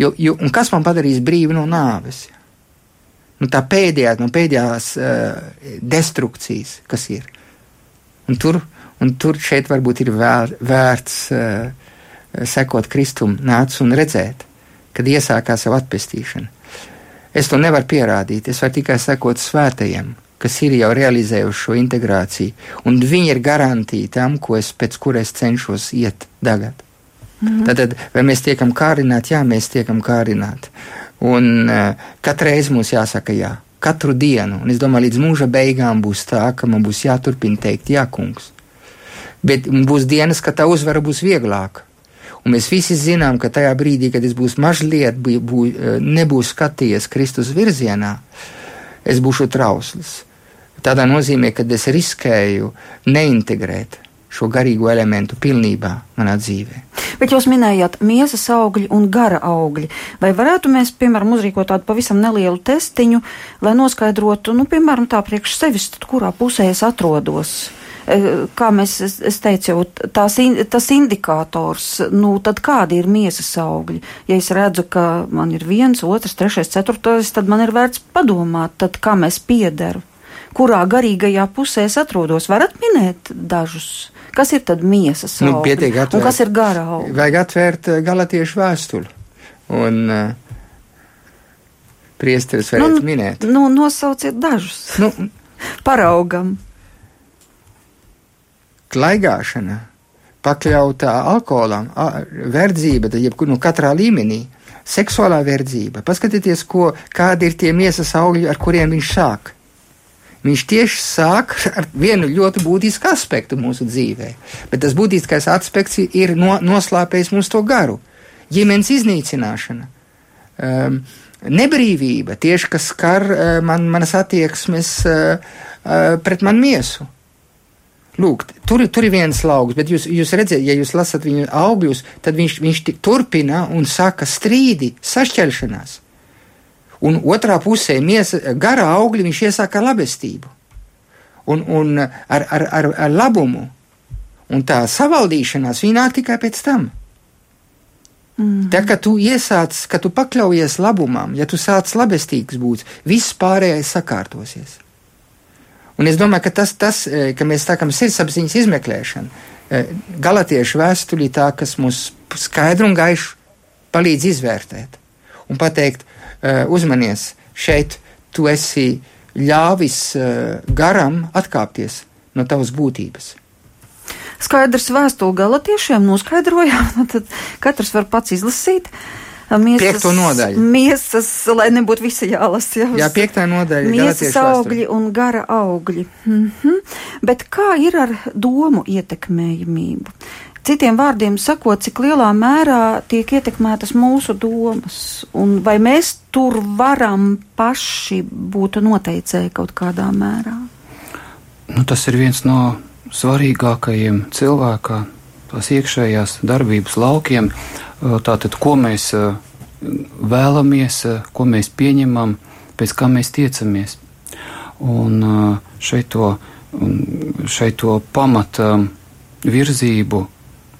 Jo, jo, un kas man padarīs brīvu no nāves? Nu, tā pēdējā, no pēdējās uh, destrukcijas, kas ir. Un tur, un tur šeit varbūt ir vēr, vērts uh, sekot Kristum, nāc un redzēt, kad iesākās savu atpestīšanu. Es to nevaru pierādīt, es varu tikai sekot svētajiem, kas ir jau realizējuši šo integrāciju, un viņi ir garantīti tam, ko es pēc kuras cenšos iet tagad. Mm. Tad, vai mēs tiekam kārināti? Jā, mēs tiekam kārināti. Un uh, katru reizi mums jāsaka jā. Katru dienu, un es domāju, līdz mūža beigām būs tā, ka man būs jāturpina teikt, jā, kungs. Bet būs dienas, kad tā uzvara būs vieglāka. Un mēs visi zinām, ka tajā brīdī, kad es būšu mazliet, bū, bū, e, nebūšu skatījies Kristus virzienā, es būšu trausls. Tādā nozīmē, ka es riskēju neintegrēt šo garīgo elementu pilnībā manā dzīvē. Bet jūs minējāt miesas augļi un gara augļi. Vai varētu mēs, piemēram, uzrīkot tādu pavisam nelielu testiņu, lai noskaidrotu, nu, piemēram, tā priekš sevis, kurā pusē es atrodos? E, kā mēs, es, teicu, jau tās, in, tas indikators, nu, tad kādi ir miesas augļi? Ja es redzu, ka man ir viens, otrs, trešais, ceturtais, tad man ir vērts padomāt, tad kā mēs piederu kurā garīgajā pusē es atrodos. Varat minēt dažus? Kas ir tad miesas nu, augļi? Un kas ir gara augļi? Vajag atvērt eh, galatiešu vēstuli. Un uh, priesteris varētu nu, minēt. Nu, nosauciet dažus. Nu, Paraugam. Klaigāšana, pakļautā alkoholam, verdzība, tad jebkur, nu, katrā līmenī, seksuālā verdzība. Paskatieties, ko, kādi ir tie miesas augļi, ar kuriem viņš sāk viņš tieši sāk (laughs) ar vienu ļoti būtisku aspektu mūsu dzīvē. Bet tas būtiskais aspekts ir no, noslēpējis mūsu to garu - ģimenes iznīcināšana. Um, nebrīvība, tieši kas skar uh, man, manas attieksmes uh, uh, pret manu miesu. Lūk, tur, tur ir viens lauks, bet jūs, jūs redzat, ja jūs lasat viņu augļus, tad viņš, viņš turpina un saka strīdi, sašķelšanās. Un otrā pusē miesa, garā augļi viņš iesāka labestību un, un ar, ar, ar, ar labumu. Un tā savaldīšanās viņa nāk tikai pēc tam. Mm. Tā kā tu iesāc, ka tu pakļaujies labumam, ja tu sāc labestīgs būt, viss pārējais sakārtosies. Un es domāju, ka tas, tas e, ka mēs sākam sirdsapziņas izmeklēšanu, e, galatiešu vēstulī tā, kas mums skaidru un gaišu palīdz izvērtēt un pateikt, Eh, uzmanies, šeit tu esi ļāvis eh, garam atkāpties no tavas būtības. Skaidrs vēstuli galotiešiem noskaidrojām, (laughs) tad katrs var pats izlasīt. Miesas, piekto nodaļu. Miesas, lai nebūtu visi jālasa. Jā, jā piektā nodaļa. Miesas augļi un gara augļi. Mm -hmm. Bet kā ir ar domu ietekmējumību? Citiem vārdiem sakot, cik lielā mērā tiek ietekmētas mūsu domas, un vai mēs tur varam paši būt noteicēji kaut kādā mērā? Nu, tas ir viens no svarīgākajiem cilvēkā, tās iekšējās darbības laukiem, tātad, ko mēs vēlamies, ko mēs pieņemam, pēc kā mēs tiecamies. Un šeit to, šeit to pamata virzību,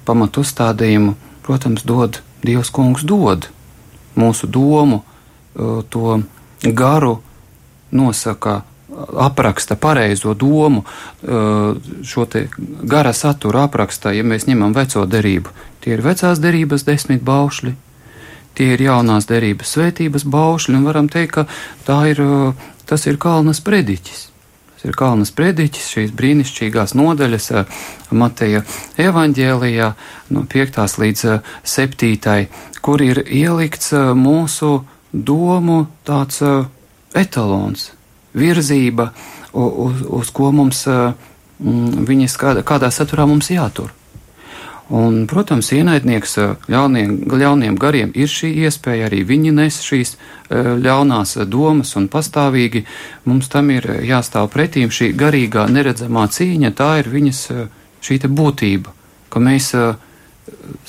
pamatu uzstādījumu, protams, dod Dievs kungs dod mūsu domu, to garu nosaka, apraksta pareizo domu, šo te gara satura apraksta, ja mēs ņemam veco derību. Tie ir vecās derības desmit baušļi, tie ir jaunās derības svētības baušļi, un varam teikt, ka ir, tas ir kalnas prediķis. Tas ir Kalnas prediķis, šīs brīnišķīgās nodaļas Mateja evaņģēlijā no 5. līdz 7. kur ir ielikts mūsu domu tāds etalons, virzība, uz, uz ko mums viņas kādā, kādā saturā mums jātur. Un, protams, ienaidnieks ļauniem, ļauniem gariem ir šī iespēja, arī viņi nes šīs ļaunās domas, un pastāvīgi mums tam ir jāstāv pretīm šī garīgā neredzamā cīņa, tā ir viņas šī būtība, ka mēs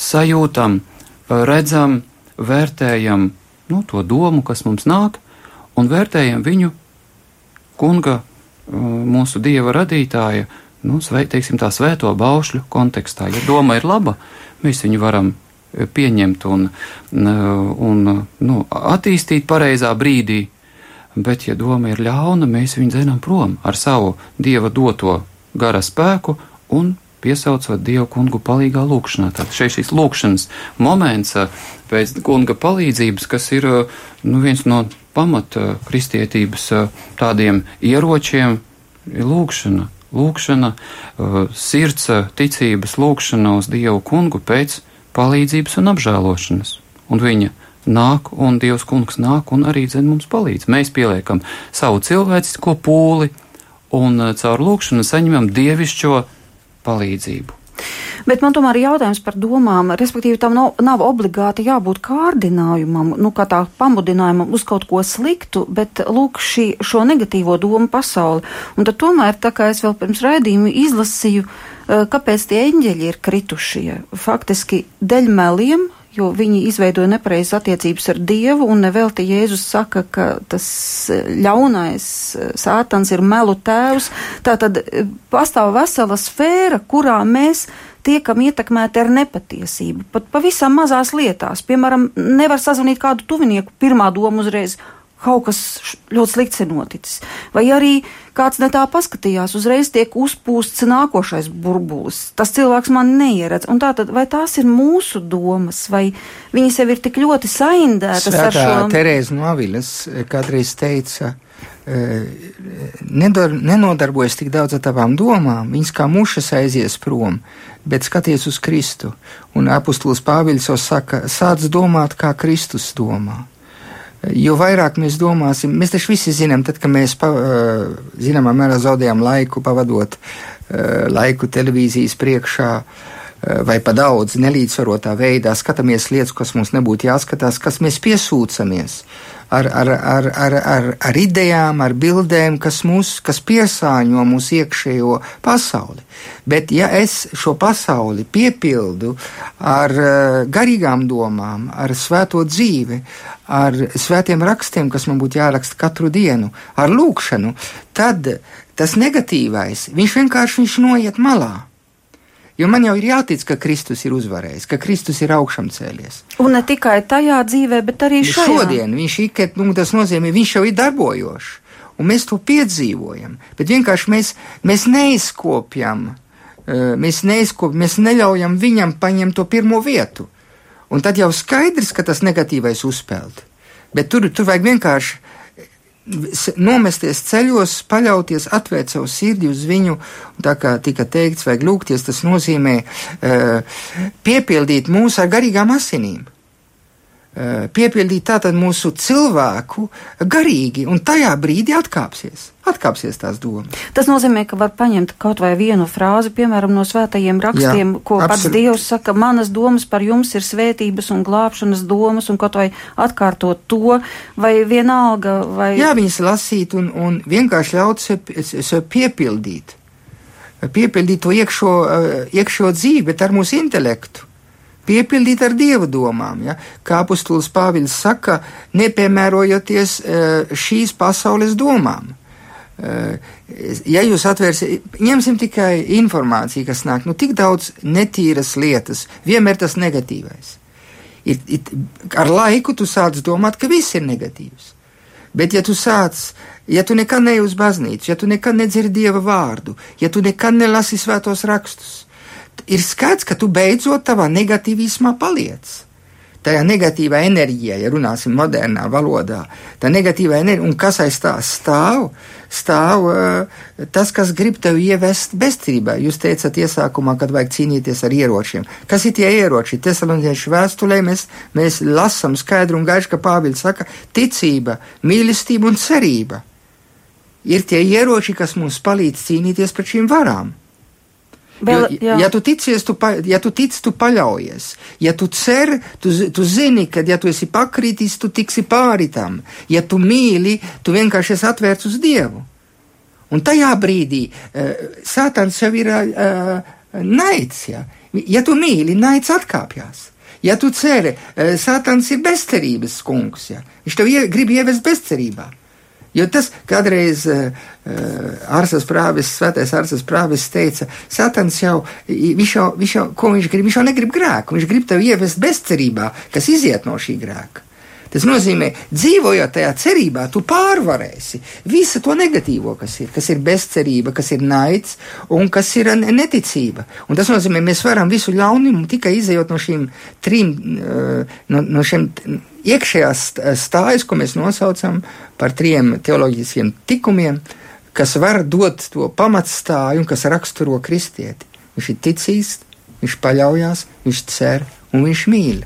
sajūtam, redzam, vērtējam nu, to domu, kas mums nāk, un vērtējam viņu kunga, mūsu dieva radītāja nu, svē, teiksim, tā svēto baušļu kontekstā. Ja doma ir laba, mēs viņu varam e, pieņemt un, un nu, attīstīt pareizā brīdī, bet, ja doma ir ļauna, mēs viņu dzenam prom ar savu dieva doto gara spēku un piesaucot Dievu kungu palīgā lūkšanā. Tātad šeit šis lūkšanas moments pēc kunga palīdzības, kas ir nu, viens no pamata kristietības tādiem ieročiem, ir lūkšana lūkšana, uh, sirds uh, ticības lūkšana uz Dievu kungu pēc palīdzības un apžēlošanas. Un viņa nāk, un Dievs kungs nāk un arī dzen mums palīdz. Mēs pieliekam savu cilvēcisko pūli un caur lūkšanu saņemam dievišķo palīdzību. Bet man tomēr ir jautājums par domām, respektīvi tam nav, nav obligāti jābūt kārdinājumam, nu kā tā pamudinājumam uz kaut ko sliktu, bet lūk šī, šo negatīvo domu pasauli. Un tad tomēr, tā kā es vēl pirms raidījuma izlasīju, eh, kāpēc tie eņģeļi ir kritušie, faktiski deļ meliem, jo viņi izveidoja nepareizas attiecības ar Dievu, un nevelti Jēzus saka, ka tas ļaunais sātans ir melu tēvs. Tā tad pastāv vesela sfēra, kurā mēs tiekam ietekmēti ar nepatiesību, pat pavisam mazās lietās. Piemēram, nevar sazvanīt kādu tuvinieku, pirmā doma uzreiz kaut kas ļoti slikts ir noticis. Vai arī kāds ne tā paskatījās, uzreiz tiek uzpūsts nākošais burbulis. Tas cilvēks man neieredz. Un tātad, vai tās ir mūsu domas, vai viņi sev ir tik ļoti saindētas Svētā ar šo? Terēza Novilas kādreiz teica, e, nedar, nenodarbojas tik daudz ar tavām domām, viņas kā mušas aizies prom, bet skaties uz Kristu. Un apustulis Pāviļs jau saka, sāc domāt, kā Kristus domā. Jo vairāk mēs domāsim, mēs taču visi zinām, tad, kad mēs pa, zināmā mērā zaudējam laiku, pavadot laiku televīzijas priekšā, vai pa daudz nelīdzsvarotā veidā skatāmies lietas, kas mums nebūtu jāskatās, kas mēs piesūcamies ar, ar, ar, ar, ar, ar idejām, ar bildēm, kas, mūs, kas piesāņo mūsu iekšējo pasauli. Bet, ja es šo pasauli piepildu ar garīgām domām, ar svēto dzīvi, ar svētiem rakstiem, kas man būtu jāraksta katru dienu, ar lūkšanu, tad tas negatīvais, viņš vienkārši viņš noiet malā. Jo man jau ir jātic, ka Kristus ir uzvarējis, ka Kristus ir augšām cēlies. Un ne tikai tajā dzīvē, bet arī šajā. Šodien viņš ir, nu, tas nozīmē, viņš jau ir darbojošs, un mēs to piedzīvojam. Bet vienkārši mēs, mēs neizkopjam, mēs neizkopjam, mēs neļaujam viņam paņemt to pirmo vietu. Un tad jau skaidrs, ka tas negatīvais uzspēlēt. Bet tur, tur vajag vienkārši nomesties ceļos, paļauties, atvērt savu sirdi uz viņu, tā kā tika teikts, vajag lūgties, tas nozīmē uh, piepildīt mūs ar garīgām asinīm. Uh, piepildīt tātad mūsu cilvēku garīgi, un tajā brīdī atkāpsies, atkāpsies tās domas. Tas nozīmē, ka var paņemt kaut vai vienu frāzi, piemēram, no svētajiem rakstiem, Jā, ko absolut. pats Dievs saka, manas domas par jums ir svētības un glābšanas domas, un kaut vai atkārtot to, vai vienalga, vai. Jā, viņas lasīt un, un vienkārši ļaut sev, sev piepildīt. piepildīt to iekšo, iekšo dzīvi, bet ar mūsu intelektu piepildīt ar dieva domām. Ja? Kā apustulis Pāvils saka, nepiemērojoties šīs pasaules domām. Ja jūs atvērsiet, ņemsim tikai informāciju, kas nāk, nu tik daudz netīras lietas, vienmēr tas negatīvais. Ir, ir, ar laiku tu sāc domāt, ka viss ir negatīvs. Bet, ja tu sāc, ja tu nekad neej uz baznīcu, ja tu nekad nedzirdi dieva vārdu, ja tu nekad nelasi svētos rakstus, ir skaidrs, ka tu beidzot savā negatīvismā paliec. Tajā negatīvā enerģijā, ja runāsim modernā valodā, tā negatīvā enerģija, un kas aiz tā stāv, stāv uh, tas, kas grib tevi ievest bezcerībā. Jūs teicat iesākumā, kad vajag cīnīties ar ieročiem. Kas ir tie ieroči? Tesaloniešu vēstulē mēs, mēs lasām skaidru un gaišu, ka Pāvils saka, ticība, mīlestība un cerība ir tie ieroči, kas mums palīdz cīnīties pret šīm varām. Vēl, jo, ja tu ticies, tu, pa, ja tu tic, tu paļaujies. Ja tu cer, tu, tu zini, ka, ja tu esi pakritis, tu tiksi pāri tam. Ja tu mīli, tu vienkārši esi atvērts uz Dievu. Un tajā brīdī uh, Sātans jau ir uh, naids. Ja? ja tu mīli, naids atkāpjas. Ja tu ceri, uh, Sātans ir bezcerības kungs. Ja? Viņš tev ie, grib ievest bezcerībā. Jo tas kādreiz uh, Arsas prāvis, svētais Arsas prāvis teica, Satans jau, viņš jau, viņš jau, ko viņš grib, viņš jau negrib grēku, viņš grib tevi ievest bezcerībā, kas iziet no šī grēka. Tas nozīmē, dzīvojot tajā cerībā, tu pārvarēsi visu to negatīvo, kas ir, kas ir bezcerība, kas ir naids un kas ir neticība. Un tas nozīmē, mēs varam visu ļaunumu tikai izējot no šīm trim, no, no šiem iekšējās stājas, ko mēs nosaucam par trim teoloģiskiem tikumiem, kas var dot to pamatstāju un kas raksturo kristieti. Viņš ir ticīgs, viņš paļaujas, viņš cer un viņš mīl.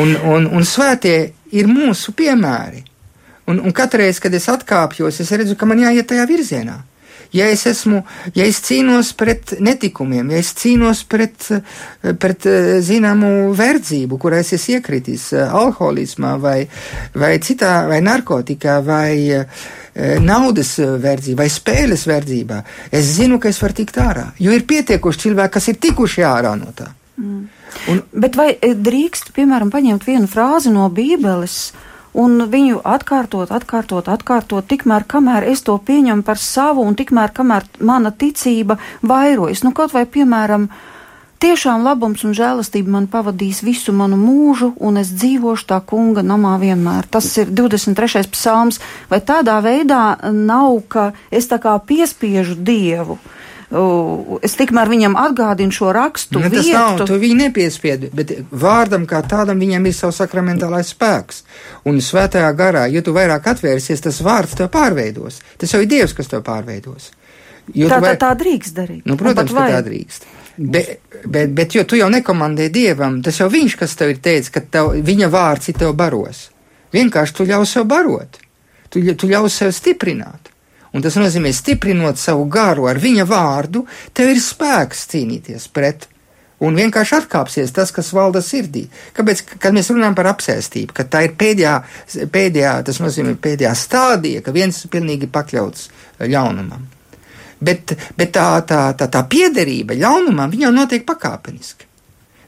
Un, un, un svētie ir mūsu piemēri. Un, un katreiz, kad es atkāpjos, es redzu, ka man jāiet tajā virzienā. Ja es esmu, ja es cīnos pret netikumiem, ja es cīnos pret, pret zināmu verdzību, kurā es esmu iekritis, alkoholismā vai, vai citā, vai narkotikā, vai naudas verdzībā, vai spēles verdzībā, es zinu, ka es varu tikt ārā, jo ir pietiekuši cilvēki, kas ir tikuši ārā no tā. Mm. Un, Bet vai e, drīkst, piemēram, paņemt vienu frāzi no Bībeles un viņu atkārtot, atkārtot, atkārtot, tikmēr, kamēr es to pieņemu par savu un tikmēr, kamēr mana ticība vairojas? Nu, kaut vai, piemēram, Tiešām labums un žēlastība man pavadīs visu manu mūžu, un es dzīvošu tā kunga namā vienmēr. Tas ir 23. psalms, vai tādā veidā nav, ka es tā kā piespiežu Dievu. Uh, es tikmēr viņam atgādinu šo rakstu. Ne, tas vietu. nav, tu viņu nepiespiedi, bet vārdam kā tādam viņam ir savs sakramentālais spēks. Un svētajā garā, ja tu vairāk atvērsies, tas vārds tev pārveidos. Tas jau ir Dievs, kas tev pārveidos. Jo tā, vai... tā, tā drīkst darīt. Nu, protams, ka tā drīkst. Bet, bet, bet jo tu jau nekomandē Dievam, tas jau viņš, kas tev ir teicis, ka tev, viņa vārds ir tev baros. Vienkārši tu ļaus sev barot. Tu, tu ļaus sev stiprināt. Un tas nozīmē, stiprinot savu garu ar viņa vārdu, tev ir spēks cīnīties pret. Un vienkārši atkāpsies tas, kas valda sirdī. Kāpēc, kad mēs runājam par apsēstību, ka tā ir pēdējā, pēdējā tas nozīmē pēdējā stādija, ka viens ir pilnīgi pakļauts ļaunumam. Bet, bet tā, tā, tā, tā piederība ļaunumam, viņa notiek pakāpeniski.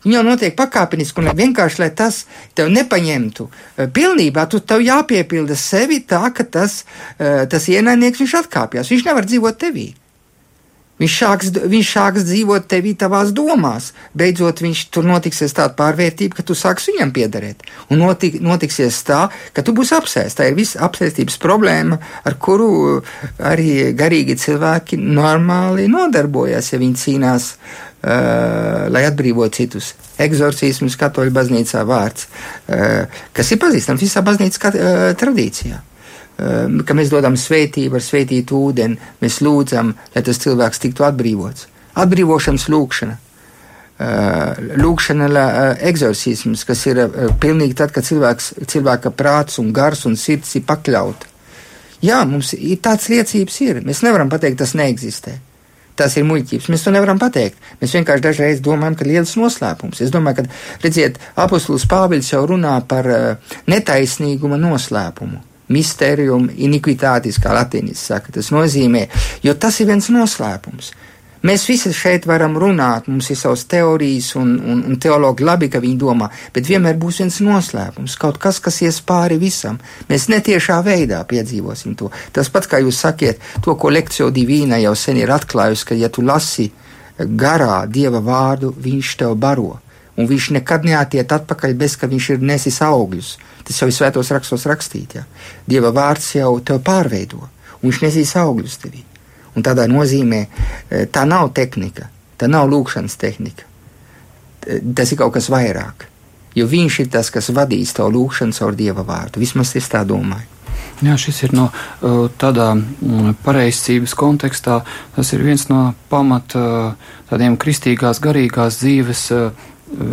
Viņa jau notiek pakāpeniski, un vienkārši, lai tas tev nepaņemtu eh, pilnībā, tu tev jāpiepilda sevi tā, ka tas, eh, tas ienaidnieks viņš atkāpjas. Viņš nevar dzīvot tevī. Viņš sāks, viņš sāks dzīvot tevī tavās domās. Beidzot, viņš tur notiksies tāda pārvērtība, ka tu sāks viņam piederēt. Un notik, notiksies tā, ka tu būsi apsēsts. Tā ir visa apsēstības problēma, ar kuru arī garīgi cilvēki normāli nodarbojas, ja viņi cīnās Uh, lai atbrīvotu citus. Eksorcisms, katoļu baznīcā vārds, uh, kas ir pazīstams visā baznīcas uh, tradīcijā. Ka mēs dodam svētību ar svētītu ūdeni, mēs lūdzam, lai tas cilvēks tiktu atbrīvots. Atbrīvošanas lūkšana. Lūkšana, eksorcisms, kas ir pilnīgi tad, kad cilvēks, cilvēka prāts un gars un sirds ir pakļauta. Jā, mums ir tāds liecības ir. Mēs nevaram pateikt, tas neeksistē. Tas ir muļķības. Mēs to nevaram pateikt. Mēs vienkārši dažreiz domājam, ka liels noslēpums. Es domāju, ka, redziet, apustulis Pāvils jau runā par uh, netaisnīguma noslēpumu. Misterium iniquitātis, kā latīnis saka, tas nozīmē, jo tas ir viens noslēpums. Mēs visi šeit varam runāt, mums ir savas teorijas, un, un, un teologi labi, ka viņi domā, bet vienmēr būs viens noslēpums, kaut kas, kas ies pāri visam. Mēs netiešā veidā piedzīvosim to. Tas pats, kā jūs sakiet, to, ko lekcija divīna jau sen ir atklājusi, ka ja tu lasi garā dieva vārdu, viņš tev baro. Un viņš nekad neatiet atpakaļ, bez ka viņš ir nesis augļus. Tas jau ir svētos rakstos rakstīt. Ja? Dieva vārds jau tev pārveido, un viņš nesīs augļus tevī. Un tādā nozīmē e, tā nav tehnika, tā nav lūkšanas tehnika. Tas ir kaut kas vairāk. Jo viņš ir tas, kas vadīs to lūkšanu caur dieva vārdu. Vismaz es tā domāju. Jā, šis ir no e, tādā pareizcības kontekstā, tas ir viens no pamat tādiem kristīgās garīgās dzīves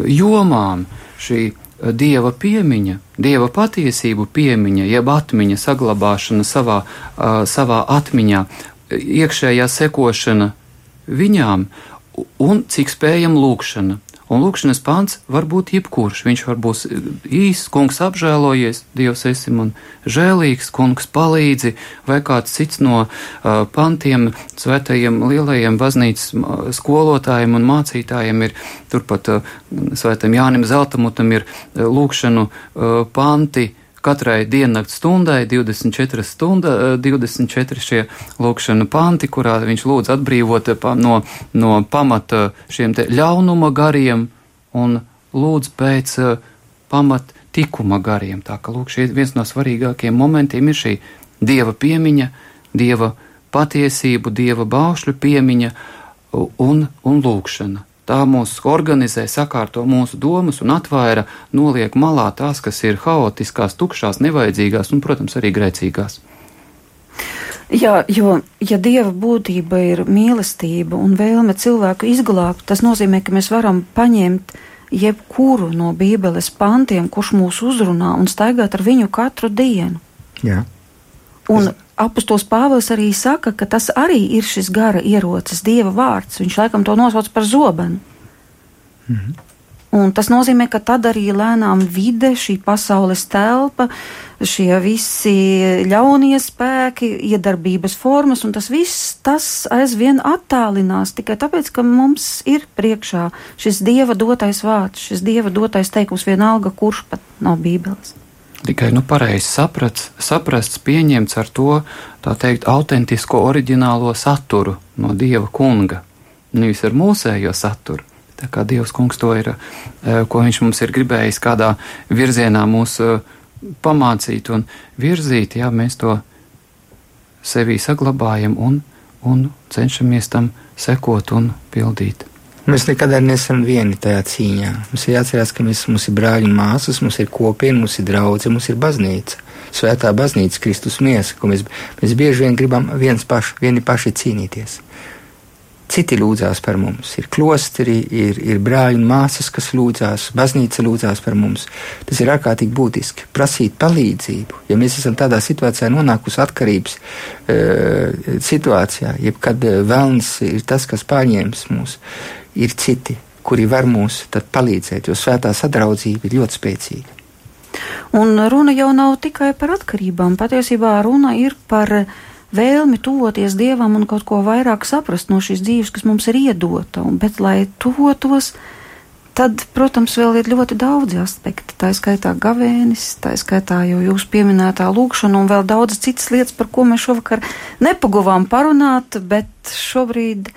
jomām. Šī dieva piemiņa, dieva patiesību piemiņa, jeb atmiņa saglabāšana savā, savā atmiņā, iekšējā sekošana viņām un cik spējam lūkšana. Un lūkšanas pants var būt jebkurš. Viņš var būt īsts, kungs apžēlojies, Dievs esi man žēlīgs, kungs palīdzi, vai kāds cits no uh, pantiem, svētajiem lielajiem baznīcas skolotājiem un mācītājiem ir turpat uh, svētam Jānim Zeltamutam ir uh, lūkšanu uh, panti katrai diennakts stundai 24 stunda, 24 eh, šie lūkšana panti, kurā viņš lūdz atbrīvot eh, no, no pamata šiem te ļaunuma gariem un lūdz pēc eh, pamat tikuma gariem. Tā ka, lūk, šie viens no svarīgākajiem momentiem ir šī dieva piemiņa, dieva patiesību, dieva baušļu piemiņa un, un lūkšana. Tā mūs organizē, sakārto mūsu domas un atvaira, noliek malā tās, kas ir haotiskās, tukšās, nevajadzīgās un, protams, arī grēcīgās. Jā, jo, ja dieva būtība ir mīlestība un vēlme cilvēku izglābt, tas nozīmē, ka mēs varam paņemt jebkuru no Bībeles pantiem, kurš mūs uzrunā, un staigāt ar viņu katru dienu. Jā. Un apustulis Pāvils arī saka, ka tas arī ir šis gara ierocis, dieva vārds. Viņš laikam to nosauc par zobenu. Mhm. Un tas nozīmē, ka tad arī lēnām vide, šī pasaules telpa, šie visi ļaunie spēki, iedarbības formas, un tas viss tas aizvien attālinās tikai tāpēc, ka mums ir priekšā šis dieva dotais vārds, šis dieva dotais teikums, vienalga, kurš pat nav Bībeles tikai nu, pareizi saprats, saprasts, pieņemts ar to, teikt, autentisko, oriģinālo saturu no Dieva kunga, nevis ar mūsējo saturu. Tā kā Dievs kungs to ir, eh, ko viņš mums ir gribējis kādā virzienā mūs eh, pamācīt un virzīt, jā, mēs to sevī saglabājam un, un cenšamies tam sekot un pildīt. Mēs nekad nesam vieni tajā cīņā. Mums ir jāatcerās, ka mēs, mums ir brāļi un māsas, mums ir kopiena, mums ir draugi, mums ir baznīca. Svētā baznīca, Kristus miesa, ko mēs, mēs bieži vien gribam viens paši, vieni paši cīnīties. Citi lūdzās par mums, ir klosteri, ir, ir brāļi un māsas, kas lūdzās, baznīca lūdzās par mums. Tas ir ārkārtīgi būtiski. Prasīt palīdzību. Ja mēs esam tādā situācijā nonākusi atkarības e, situācijā, jebkad vēlns ir tas, kas pārņēmis mūs, ir citi, kuri var mums palīdzēt, jo svētā sadraudzība ir ļoti spēcīga. Un runa jau nav tikai par atkarībām. Patiesībā runa ir par vēlmi tuvoties dievam un kaut ko vairāk saprast no šīs dzīves, kas mums ir iedota. Un, bet, lai tuvotos, tad, protams, vēl ir ļoti daudzi aspekti. Tā skaitā gavēnis, tā skaitā jau jūs pieminētā lūkšana un vēl daudz citas lietas, par ko mēs šovakar nepaguvām parunāt, bet šobrīd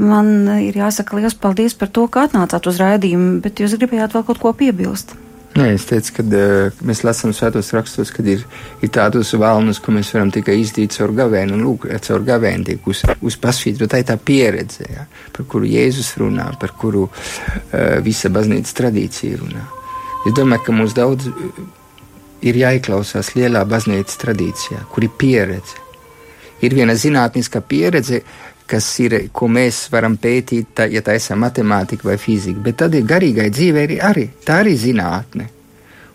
Man ir jāsaka liels paldies par to, ka atnācāt uz raidījumu, bet jūs gribējāt vēl kaut ko piebilst. Nē, es teicu, ka uh, mēs lasām svētos rakstos, kad ir, ir tādus valnus, ko mēs varam tikai izdīt caur gavēnu, un lūk, caur gavēnu tiek uz, uz pasvītru. Tā ir tā pieredze, ja, par kuru Jēzus runā, par kuru uh, visa baznīcas tradīcija runā. Es domāju, ka mums daudz ir jāieklausās lielā baznīcas tradīcijā, kur ir pieredze. Ir viena zinātniska pieredze, kas ir, ko mēs varam pētīt, tā, ja tā ir matemātika vai fizika, bet tad ir garīgai dzīvei arī, arī tā arī zinātne.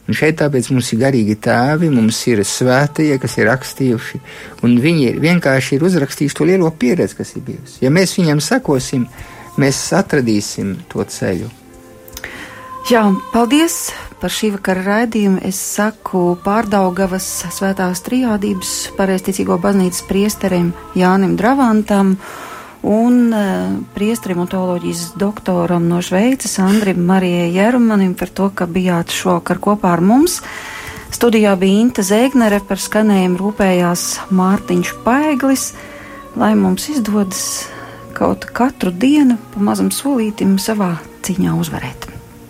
Un šeit tāpēc mums ir garīgi tēvi, mums ir svētie, kas ir rakstījuši, un viņi vienkārši ir uzrakstījuši to lielo pieredzi, kas ir bijusi. Ja mēs viņiem sakosim, mēs atradīsim to ceļu. Jā, paldies par šī vakara raidījumu. Es saku pārdaugavas svētās trijādības pareizticīgo baznīcas priesterim Jānim Dravantam un uh, priestrim un teoloģijas doktoram no Šveices Andrim Marijai Jerumanim par to, ka bijāt šovakar kopā ar mums. Studijā bija Inta Zēgnere, par skanējumu rūpējās Mārtiņš Paeglis, lai mums izdodas kaut katru dienu pa mazam solītim savā cīņā uzvarēt.